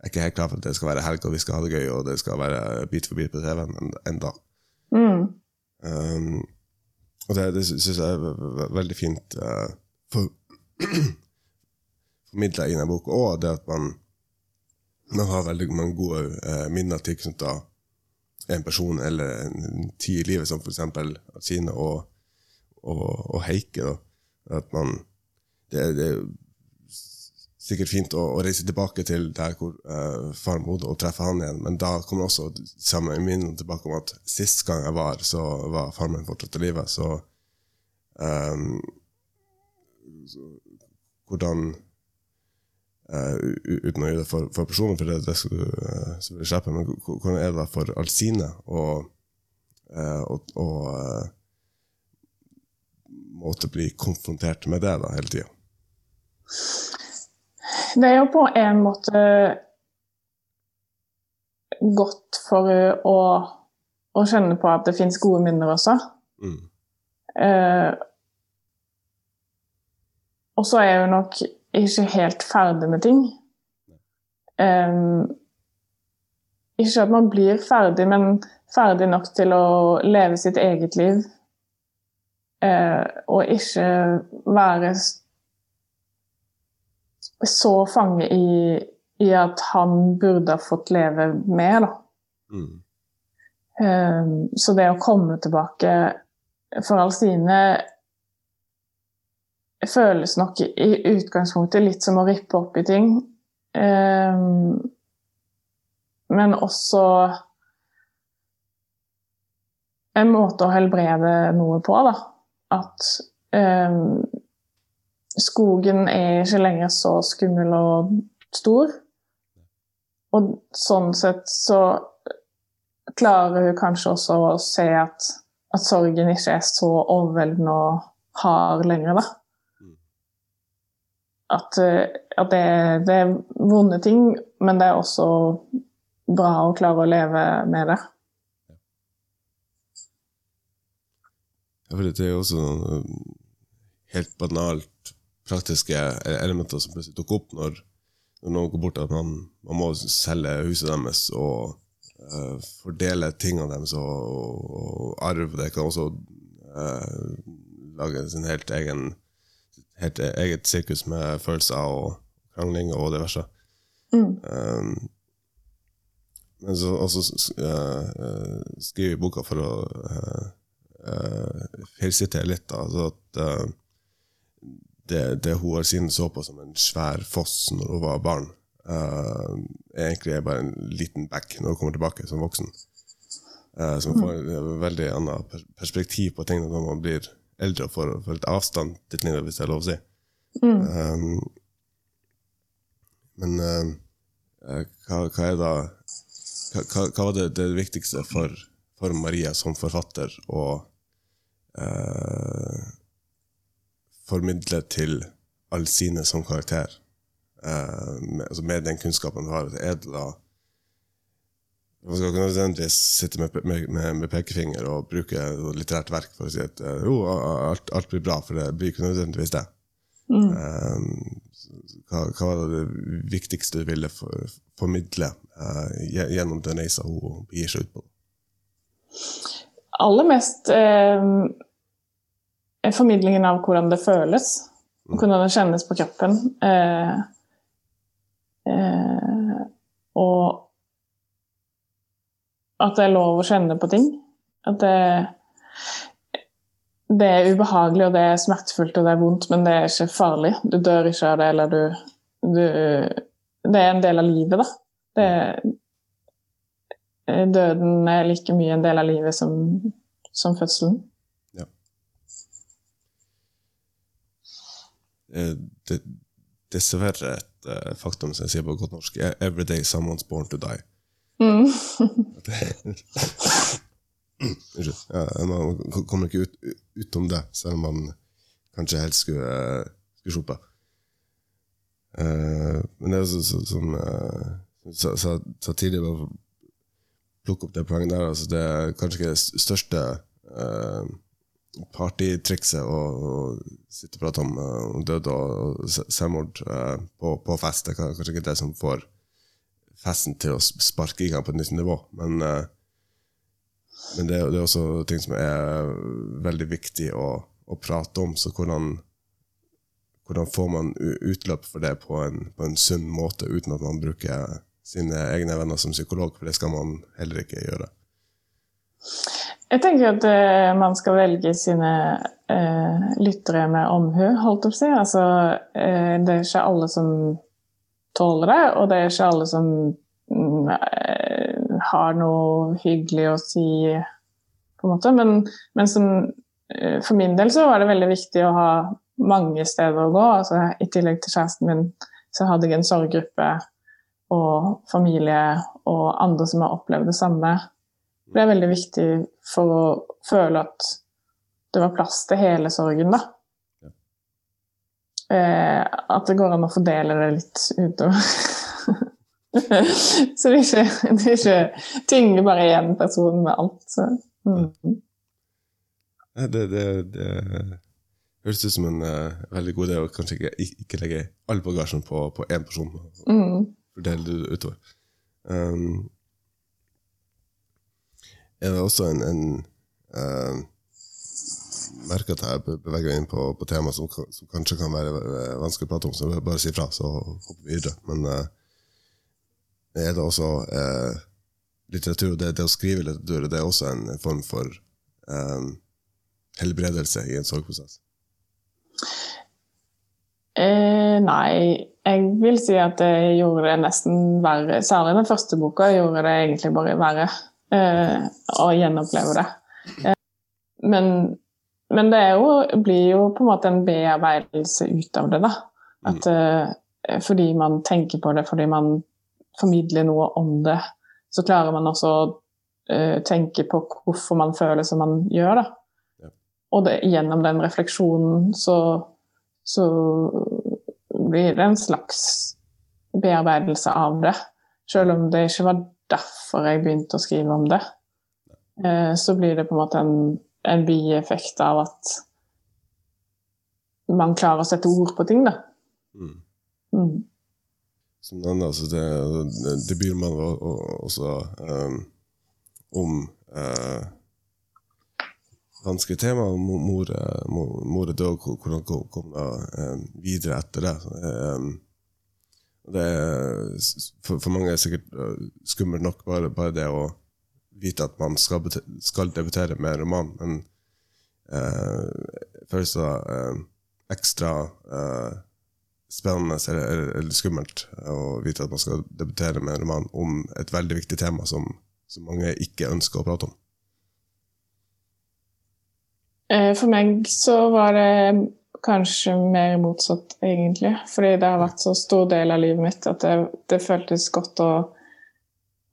er ikke helt klar for at det skal være helg, og vi skal ha det gøy, og det skal være bit for bit på TV-en ennå. Mm. Um, og det, det syns jeg er ve- ve- veldig fint uh, for, [clears throat] formidla i denne boka, og det at man, man har veldig mange gode uh, minner tilknytta en person eller en tid i livet, som eksempel Sine og, og, og Heike. Da. At man det, det sikkert fint å, å reise tilbake til der hvor uh, faren bodde, og treffe han igjen, men da kommer også samme minnet tilbake om at sist gang jeg var, så var faren min fortsatt i live. Så, um, så hvordan uh, Uten å gjøre det for, for personen, for det, det skal du uh, slippe, men hvordan er det for Alsine å uh, måtte bli konfrontert med det da, hele tida? Det er jo på en måte godt for å, å skjønne på at det fins gode minner også. Mm. Eh, og så er jeg jo nok ikke helt ferdig med ting. Eh, ikke at man blir ferdig, men ferdig nok til å leve sitt eget liv. Eh, og ikke være så fange i, i, at han burde ha fått leve mer, da. Mm. Um, så det å komme tilbake for Alstine føles nok i utgangspunktet litt som å rippe opp i ting. Um, men også en måte å helbrede noe på, da. At um, skogen er ikke lenger så skummel og stor. Og sånn sett så klarer hun kanskje også å se at, at sorgen ikke er så overveldende og hard lenger, da. At, at det, det, er vonde ting, men det er også bra å klare å leve med det. Ja, for det er jo også helt banalt praktiske elementer som plutselig dukker opp når, når, noen går bort, at man, man må selge huset deres og uh, fordele tingene deres og, og, arv. Det kan også uh, lage sin helt egen helt eget sirkus med følelser og krangling og diverse. Mm. Um, men så også uh, skriver jeg boka for å uh, uh, feilsitere litt. Altså at det, det hun har siden så på som en svær foss når hun var barn, uh, egentlig er bare en liten bekk når hun kommer tilbake som voksen. Uh, som får et veldig annet perspektiv på ting når man blir eldre og får, får litt avstand til ting, hvis det er lov å si. Mm. Um, men uh, hva, hva, er da Hva, hva var det, det, viktigste for, for Maria som forfatter å uh, formidle til Alsine som karakter. Uh, med, altså med, den kunnskapen du har. Er det da Man skal ikke nødvendigvis sitte med, med, med, pekefinger og bruke litterært verk for å si at uh, jo, alt, alt, blir bra, for det blir ikke nødvendigvis det. Mm. Uh, hva, hva, var det viktigste du ville for, formidle gjennom den reisa hun gir seg ut på? Aller mest formidlingen av hvordan det føles. Mm. Hvordan det kjennes på kroppen. Eh, eh, og at det er lov å kjenne på ting. At det, det er ubehagelig, og det er smertefullt og det er vondt, men det er ikke farlig. Du dør ikke av det, eller du, du Det er en del av livet, da. Det, døden er like mye en del av livet som, som fødselen. Det, dessverre et uh, faktum som jeg sier på godt norsk. Every day someone's born to die. Mm. [laughs] Unnskyld. ja, man kommer ikke ut, utom det, selv om man kanskje helst skulle, uh, skulle sluppe. Uh, men det er så, så, som sa, sa tidligere, bare plukke opp det poenget der, altså det er kanskje ikke det største uh, partytrikset å sitte og prate om, uh, om død og selvmord uh, på, på, fest. Det er kanskje ikke det som får festen til å sparke i gang på et nytt nivå. Men, uh, men det, det, er også ting som er veldig viktig å, å prate om. Så hvordan, hvordan, får man utløp for det på en, på en sunn måte, uten at man bruker sine egne venner som psykolog? For det skal man heller ikke gjøre. Jeg tenker at uh, man skal velge sine uh, lyttere med omhu, holdt opp si. Altså, uh, det er ikke alle som tåler det, og det er ikke alle som mm, har noe hyggelig å si, på en måte. Men, men som, for min del så var det veldig viktig å ha mange steder å gå. Altså, I tillegg til kjæresten min så hadde jeg en sorggruppe og familie og andre som har opplevd det samme. Det er veldig viktig for å føle at det var plass til hele sorgen, da. Eh, at det går an å fordele det litt utover. [laughs] så det er ikke, det er ikke tynger bare én person med alt. Så. Mm. Det, det, det, høres ut som en uh, veldig god idé å kanskje ikke, ikke legge all bagasjen på, på én person. Mm. Fordele det utover. Um, er det også en, en uh, merker at jeg beveger meg inn på, på tema som, som, kanskje kan være vanskelig å prate om, så bare si fra, så hopper vi videre. Men uh, er det også uh, litteratur, det, det, å skrive litteratur, det er også en, en form for um, helbredelse i en sorgprosess? Eh, nei, jeg vil si at det gjorde det nesten verre. Særlig den første boka gjorde det egentlig bare verre å gjenoppleve det. Eh, men men det jo, blir jo på en måte en bearbeidelse ut av det, da. At, mm. uh, fordi man tenker på det, fordi man formidler noe om det, så klarer man også å tenke på hvorfor man føler som man gjør, da. Og det, gjennom den refleksjonen så, så blir det en slags bearbeidelse av det. Selv om det ikke var derfor jeg begynte å skrive om det, uh, så blir det på en måte en en bieffekt av at man klarer å sette ord på ting, da. Mm. Mm. Som den, altså det, debuten man også um, om uh, vanskelige tema. Mor, mor, mor er død, hvordan kom man videre etter det? Um, det er, for, for, mange er det sikkert uh, skummelt nok bare, bare det å vite at man skal, skal debutere med en roman, men eh, føles det eh, ekstra eh, spennende eller, eller, skummelt å vite at man skal debutere med en roman om et veldig viktig tema som, som mange ikke ønsker å prate om. Eh, for meg så var det kanskje mer motsatt, egentlig. Fordi det har vært så stor del av livet mitt at det, det føltes godt å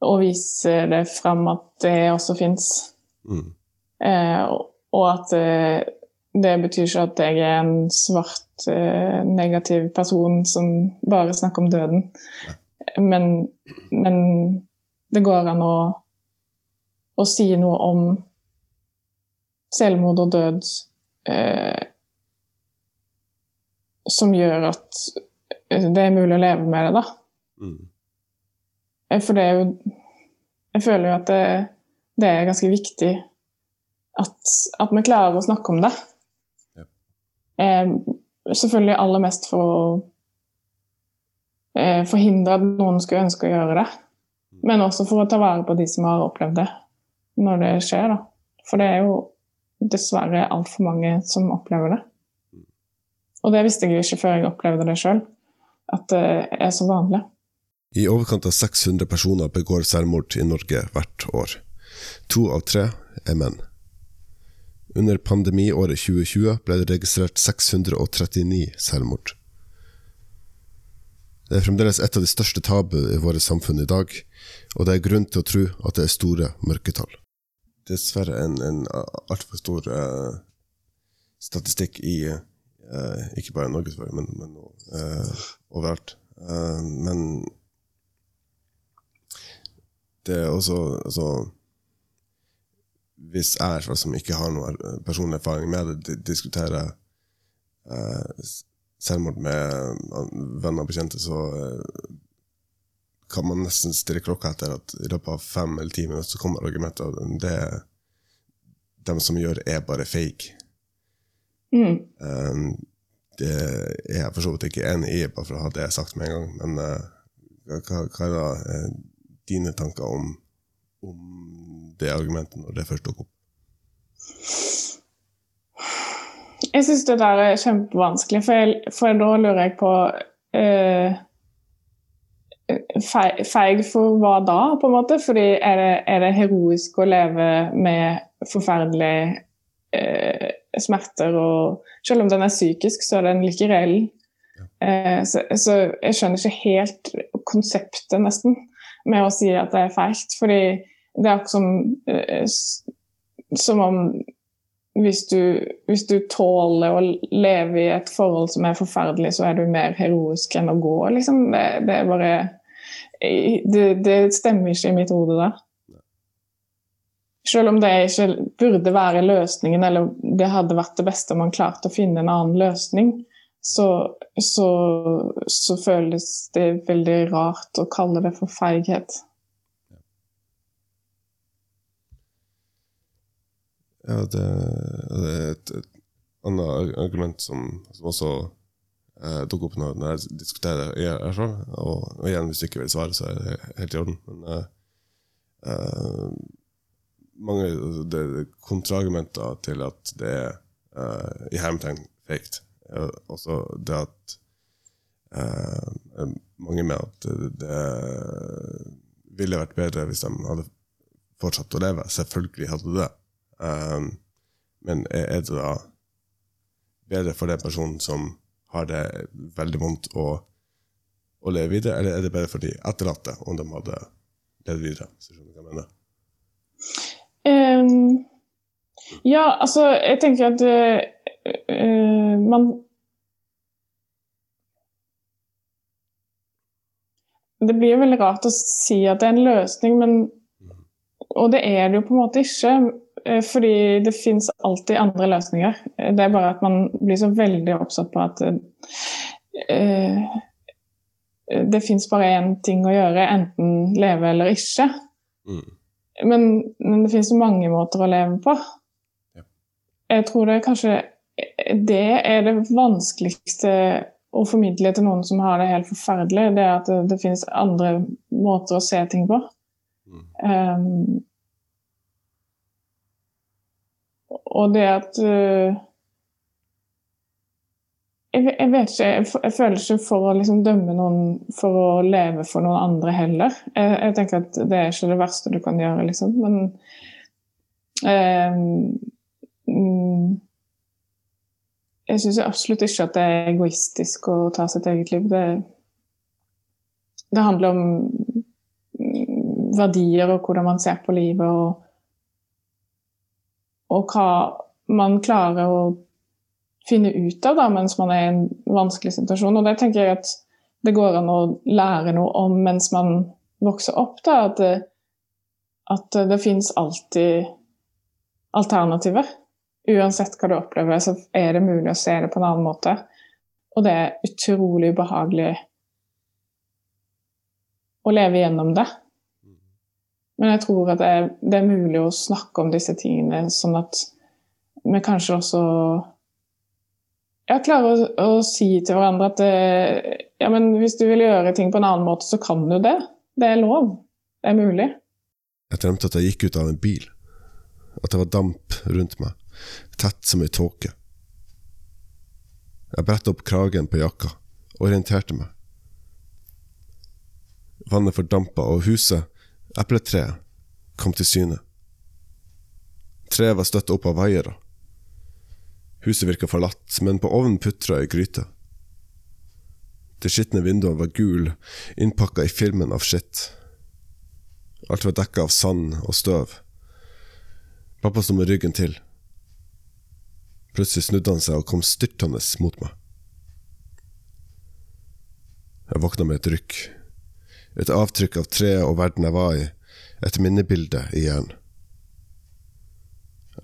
å, vise det fram at det også fins. Mm. Eh, og at det, det betyr ikke at jeg er en svart, eh, negativ person som bare snakker om døden. Men, men, det går an å, å, si noe om selvmord og død eh, som gjør at det er mulig å leve med det, da. Mm. Eh, for det er jo Jeg føler jo at det, det er ganske viktig at, at, vi klarer å snakke om det. Ja. Eh, selvfølgelig aller mest for å eh, forhindre at noen skulle ønske å gjøre det. Men også for å ta vare på de som har opplevd det når det skjer. da. For det er jo dessverre altfor mange som opplever det. Og det visste jeg ikke før jeg opplevde det sjøl, at det er så vanlig. I overkant av 600 personer begår selvmord i Norge hvert år. To av tre er menn. Under pandemiåret 2020 ble det registrert 639 selvmord. Det er fremdeles et av de største tabu i våre samfunn i dag, og det er grunn til å tro at det er store mørketall. Dessverre en, en altfor stor uh, statistikk i uh, ikke bare Norge, men, men uh, overalt. men det er også altså, Hvis jeg som ikke har noen personlig erfaring med det, diskuterer eh, selvmord med venner og bekjente, så eh, kan man nesten stille klokka etter at i løpet av fem eller ti minutter så kommer argumentet at det de som gjør, er bare fake. Mm. Um, det er jeg for så vidt ikke enig i, bare for å ha det sagt med en gang. Men uh, hva, hva, er da uh, dine tanker om, om det argumentet når det først dukker opp? Jeg syns det der er kjempevanskelig, for, jeg, for da lurer jeg på eh, feig, feig for hva da, på en måte? Fordi er det, er det heroisk å leve med forferdelig eh, smerter og Selv om den er psykisk, så er den like reell. Eh, så, så, jeg skjønner ikke helt konseptet, nesten, med å si at det er feilt Fordi det er akkurat som, eh, som om hvis du, hvis du, tåler å leve i et forhold som er forferdelig, så er du mer heroisk enn å gå. Liksom. Det, det, er bare det, det, stemmer ikke i mitt hode, da. Selv om det ikke burde være løsningen, eller det hadde vært det beste om man klarte å finne en annen løsning, så, så, så føles det veldig rart å kalle det for feighet. Ja, det, det er et, et, annet argument som, som også eh, dukker opp når, jeg diskuterer sjøl. Og, og, igjen, hvis du ikke vil svare, så er det helt i orden. Men eh, eh, mange det, kontraargumenter til at det er uh, i hermetegn fake. Også det at uh, mange med at det, ville vært bedre hvis de hadde fortsatt å leve. Selvfølgelig hadde det. Um, men er det da bedre for den personen som har det veldig vondt, å, å leve videre, eller er det bedre for de etterlatte om de hadde levd videre? Du skjønner hva jeg mener? Um, ja, altså, jeg tenker at uh, man Det blir veldig rart å si at det er en løsning, men mm. Og det er det jo på en måte ikke. Eh, fordi det fins alltid andre løsninger. Det er bare at man blir så veldig oppsatt på at uh, det fins bare én ting å gjøre, enten leve eller ikke. Mm. Men, men, det finnes mange måter å leve på. Ja. Jeg tror det kanskje det er det vanskeligste å formidle til noen som har det helt forferdelig. Det er at det, det finnes andre måter å se ting på. Mm. Um, Og det at uh, jeg, vet ikke, jeg, føler ikke for å liksom dømme noen for å leve for noen andre heller. Jeg, jeg, tenker at det er ikke det verste du kan gjøre, liksom. Men um, Jeg syns absolutt ikke at det er egoistisk å ta sitt eget liv. Det, det handler om mm, verdier og hvordan man ser på livet. og og hva man klarer å finne ut av da, mens man er i en vanskelig situasjon. Og det tenker jeg at det går an å lære noe om mens man vokser opp. Da, at det, at det finnes alltid alternativer. Uansett hva du opplever, så er det mulig å se det på en annen måte. Og det er utrolig ubehagelig å leve gjennom det. Men jeg tror at det er, det er, mulig å snakke om disse tingene, sånn at vi kanskje også ja, klarer å, å, si til hverandre at det, ja, men hvis du vil gjøre ting på en annen måte, så kan du det. Det er lov. Det er mulig. Jeg drømte at jeg gikk ut av en bil. At det var damp rundt meg, tett som ei tåke. Jeg brettet opp kragen på jakka, orienterte meg. Vannet fordampa, og huset Epletreet kom til syne. Treet var støtt opp av vaiere. Huset virka forlatt, men på ovnen putra ei gryte. De skitne vinduene var gule, innpakka i filmen av skitt. Alt var dekka av sand og støv. Pappa sto med ryggen til. Plutselig snudde han seg og kom styrtende mot meg. Jeg våkna med et rykk. Et avtrykk av treet og verden jeg var i, et minnebilde i hjernen.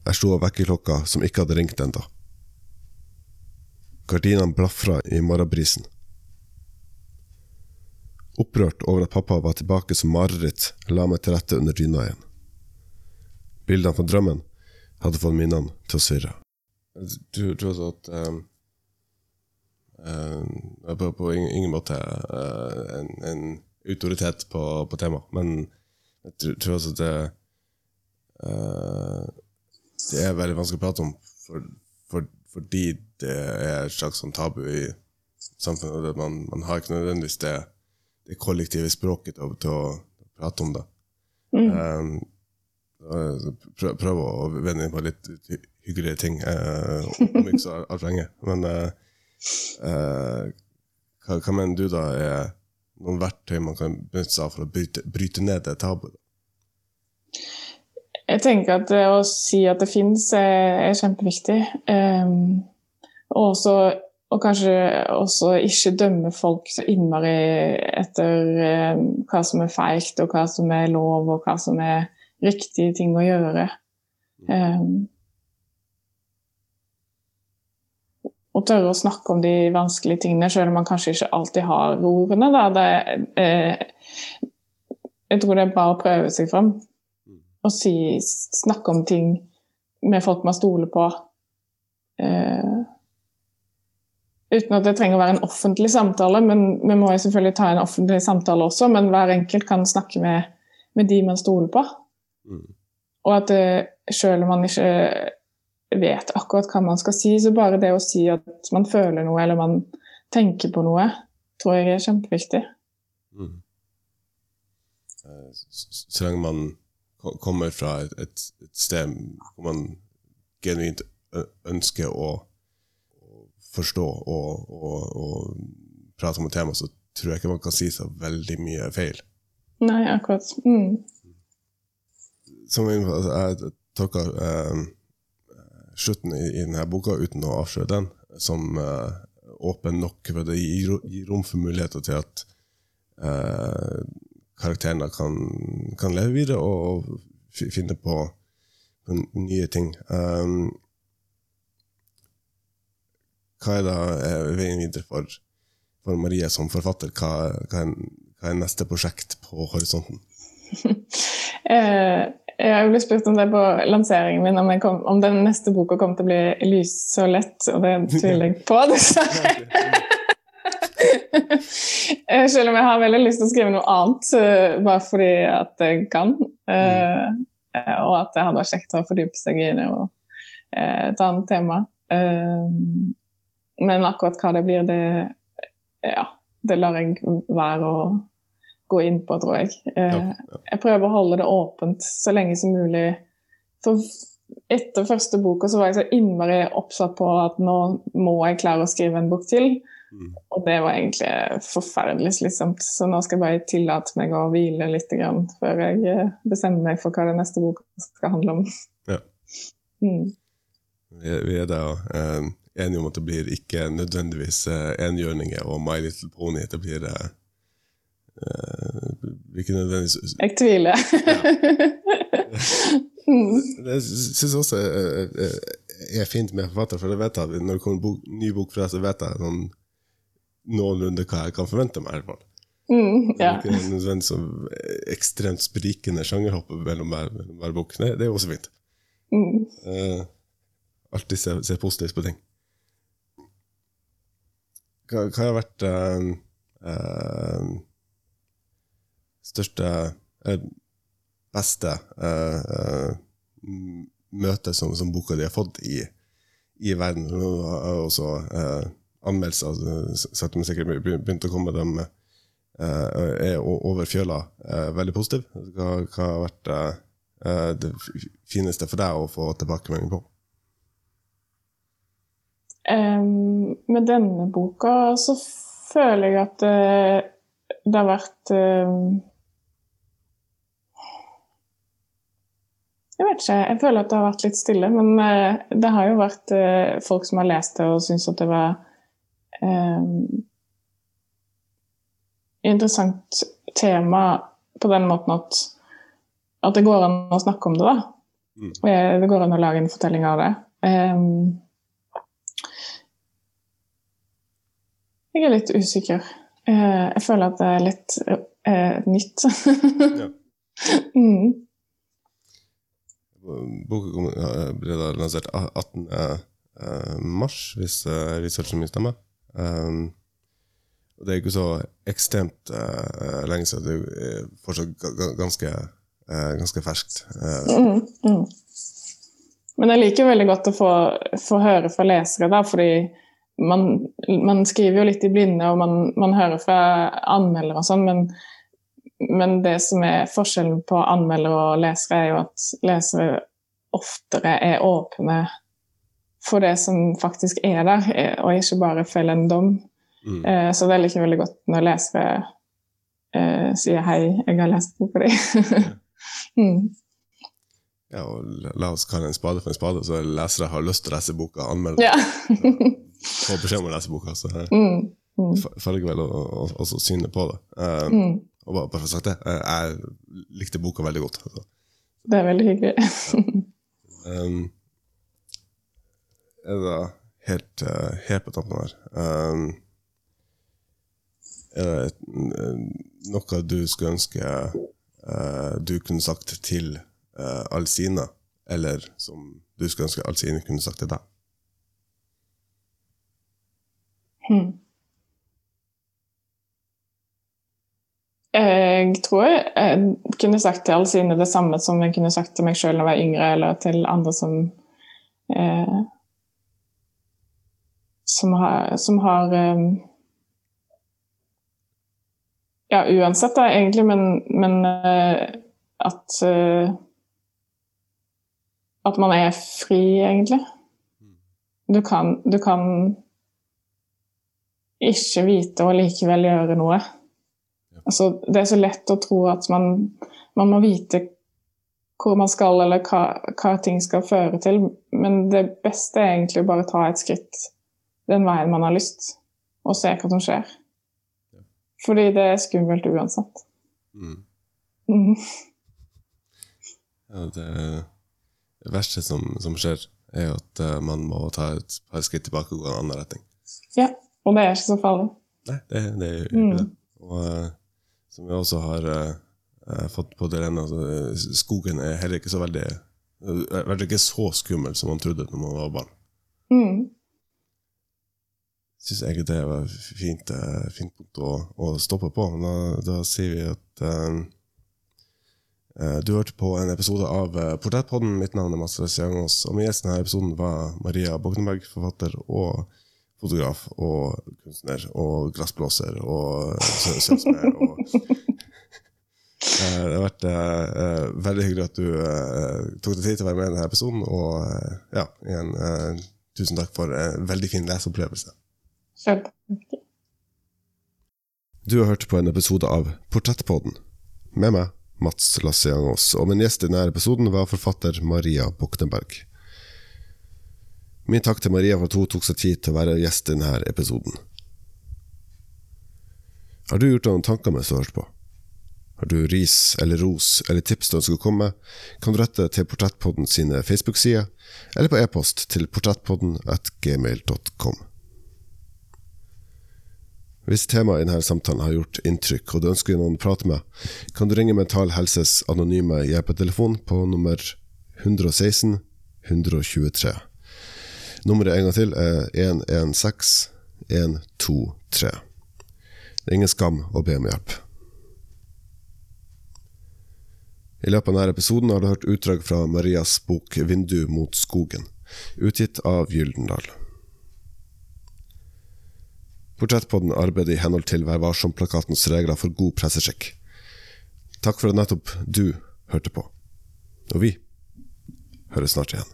Jeg slo av vekkerklokka som ikke hadde ringt ennå. Gardinene blafra i morgenbrisen. Opprørt over at pappa var tilbake som mareritt, la meg til rette under dyna igjen. Bildene fra drømmen hadde fått minnene til å svirre. Du tror altså at um, um, på, på, ingen måte uh, en, en autoritet på, på temaet. Men jeg tror, altså at det uh, Det er veldig vanskelig å prate om for, for, fordi det er et slags sånn tabu i samfunnet. Man, man, har ikke nødvendigvis det, det kollektive språket til, til å prate om det. Mm. Um, prøve å vende inn på litt hyggelige ting, uh, om ikke så altfor lenge. Men uh, uh, hva, hva mener du da er noen verktøy man kan benytte seg av for å bryte, bryte ned det tabuet? Jeg tenker at det å si at det fins, er, er kjempeviktig. Um, og, også, og kanskje også ikke dømme folk så innmari etter um, hva som er feigt, og hva som er lov, og hva som er riktige ting å gjøre. Um, og tørre å snakke om de vanskelige tingene, selv om man kanskje ikke alltid har ordene. Det, eh, jeg tror det er bare å prøve seg fram og si, snakke om ting med folk man stoler på. Eh, uten at det trenger å være en offentlig samtale, men vi må jo selvfølgelig ta en offentlig samtale også, men hver enkelt kan snakke med, med de man stoler på. Mm. Og at eh, selv om man ikke vet akkurat hva man skal si, så bare det å si at man føler noe eller man tenker på noe, tror jeg er kjempeviktig. Mm. Eh, Så lenge man kommer fra et, et, et sted hvor man genuint ønsker å, forstå og, og, og prate om et tema, så tror jeg ikke man kan si så veldig mye feil. Nei, akkurat. Mm. Som jeg, var inne altså, jeg tolker eh, slutten i, i denne boka, uten å avsløre den, som eh, åpen nok, for det gir, gir rom for muligheter til at eh, karakterene kan, kan leve videre og, og finne på, på nye ting. Um, hva er da er veien videre for, for Marie som forfatter? Hva, hva, er, hva er neste prosjekt på horisonten? [laughs] Eh, jeg jo spurt om det på lanseringen min, om, kom, om den neste boka kommer til å bli lys så lett, og det tviler jeg på, [laughs] dessverre. [laughs] Eh, Selv om jeg har veldig lyst til å skrive noe annet, eh, bare fordi at jeg kan. eh, eh, Og at det hadde vært kjekt å fordype seg i det og et annet tema. Men akkurat hva det blir, det, ja, det lar jeg være å gå inn på, tror jeg. Jeg prøver å holde det åpent så lenge som mulig. For etter første boka så var jeg så innmari oppsatt på at nå må jeg klare å skrive en bok til. Mm. Og det var egentlig forferdelig slitsomt. Så nå skal jeg bare tillate meg å hvile litt grann, før jeg eh, bestemmer meg for hva den neste boka skal handle om. Ja. Mm. Vi, vi er da eh, enige om at det blir ikke nødvendigvis eh, enhjørninger og My Little Pony. Det blir, eh, eh, ikke nødvendigvis [laughs] Jeg tviler. [laughs] mm. Det syns også er, er, er fint med forfatter, for jeg vet at når det kommer en bok, ny bok fra deg, så vet jeg sånn noenlunde hva jeg kan forvente meg. i hvert fall. Mm, Det er ja. ikke nødvendigvis ekstremt sprikende sjangerhopp mellom hver, mellom hver bok. Det, det er også fint. Mm. Eh, alltid se, se positivt på ting. Hva, hva har vært uh, uh, største uh, beste uh, eh, m- møte som, som boka di har fått i, i verden? Har også anmeldelser, altså, sakte, men sikkert begynte å komme dem eh, er o- over fjøla eh, veldig positiv. Hva, hva har vært eh, eh, det fineste for deg å få tilbakemelding på? Um, med denne boka så føler jeg at det, det har vært um, Jeg vet ikke. Jeg føler at det har vært litt stille. Men eh, det har jo vært eh, folk som har lest det og syns at det var interessant tema på den måten at, at det går an å snakke om det. da. Mm. Eh, Det går an å lage en fortelling av det. Em, jeg er litt usikker. Eh, Jeg føler at det er litt eh, nytt. [laughs] Ja. mm. Boka ble lansert 18. eh, mars, hvis uh, researchen min stemmer. Um, og det er ikke så ekstremt uh, lenge siden. Det er eh, fortsatt ga- ga- ganske, uh, ganske ferskt. Uh. Mm, mm. Men jeg liker veldig godt å få, få høre fra lesere, da, fordi man, man, skriver jo litt i blinde, og man, man hører fra anmeldere og sånn, men, men, det som er forskjellen på anmeldere og lesere, er jo at lesere oftere er åpne for det som faktisk er der, og ikke bare felle en dom. Mm. Eh, så det liker jeg veldig godt når lesere eh, sier 'hei, jeg har lest boka di'. [laughs] mm. Ja, og la oss kalle en spade for en spade, så lesere har lyst til å lese boka, anmelde ja. [laughs] Få beskjed om å lese boka, så mm. mm. følger vel også synet på det. Um, mm. Og bare, for å sagt det, eh, jeg likte boka veldig godt. Så. Det er veldig hyggelig. [laughs] um, er det helt, uh, helt på tampen her um, Er det noe du skulle ønske uh, du kunne sagt til uh, Alsina, eller som du skulle ønske Alsine kunne sagt til deg? Hmm. Jeg tror jeg kunne sagt til Alsine det samme som jeg kunne sagt til meg sjøl da jeg var yngre, eller til andre som eh, som har, som har um, Ja, uansett, da, egentlig, men, men uh, at uh, at man er fri, egentlig. Du kan, du kan ikke vite og likevel gjøre noe. Altså, det er så lett å tro at man, man må vite hvor man skal, eller hva, hva, ting skal føre til. Men det beste er egentlig å bare ta et skritt den veien man har lyst, og se hva som skjer. Fordi det er skummelt uansett. Mm. Mm. Ja, det verste som, som skjer, er at uh, man må ta et par skritt tilbake og gå en annen retning. Ja, og det er ikke så farlig. Nei, det, det er jo ikke mm. det. Og uh, som vi også har uh, fått på det rene, altså, skogen er heller ikke så veldig uh, ikke så skummel som man trodde når man var barn. Mm. Syns egentlig det var fint, fint punkt å, å, stoppe på. Da, da sier vi at um, du hørte på en episode av eh, Portrettpodden. Mitt navn er Mats Jangås, og min gjest i denne episoden var Maria Bogneberg, forfatter og fotograf og kunstner og glassblåser og sølvsmed. [laughs] det har vært uh, veldig hyggelig at du uh, tok deg tid til å være med i denne episoden. Og uh, ja, igjen, tusen takk for en veldig fin leseopplevelse. Selv Du har hørt på en episode av Portrettpodden med meg, Mats Lassiangos, og min gjest i denne episoden var forfatter Maria Buktenberg. Min takk til Maria for at hun tok seg tid til å være gjest i denne episoden. Har du gjort deg noen tanker mens du har hørt på? Har du ris eller ros eller tips du ønsker å komme med, kan du rette til Portrettpodden sine Facebook-sider, eller på e-post til portrettpodden at gmail.com. Hvis temaet i denne samtalen har gjort inntrykk, og du ønsker noen å prate med, kan du ringe Mental Helses anonyme hjelpetelefon på nummer 116 123. Nummeret en gang til er 116 123. Det er ingen skam å be om hjelp. I løpet av denne episoden har du hørt utdrag fra Marias bok 'Vindu mot skogen', utgitt av Gyldendal. Portrettpodden arbeider i henhold til Vær varsom-plakatens regler for god presseskikk. Takk for at nettopp du hørte på. Og vi høres snart igjen.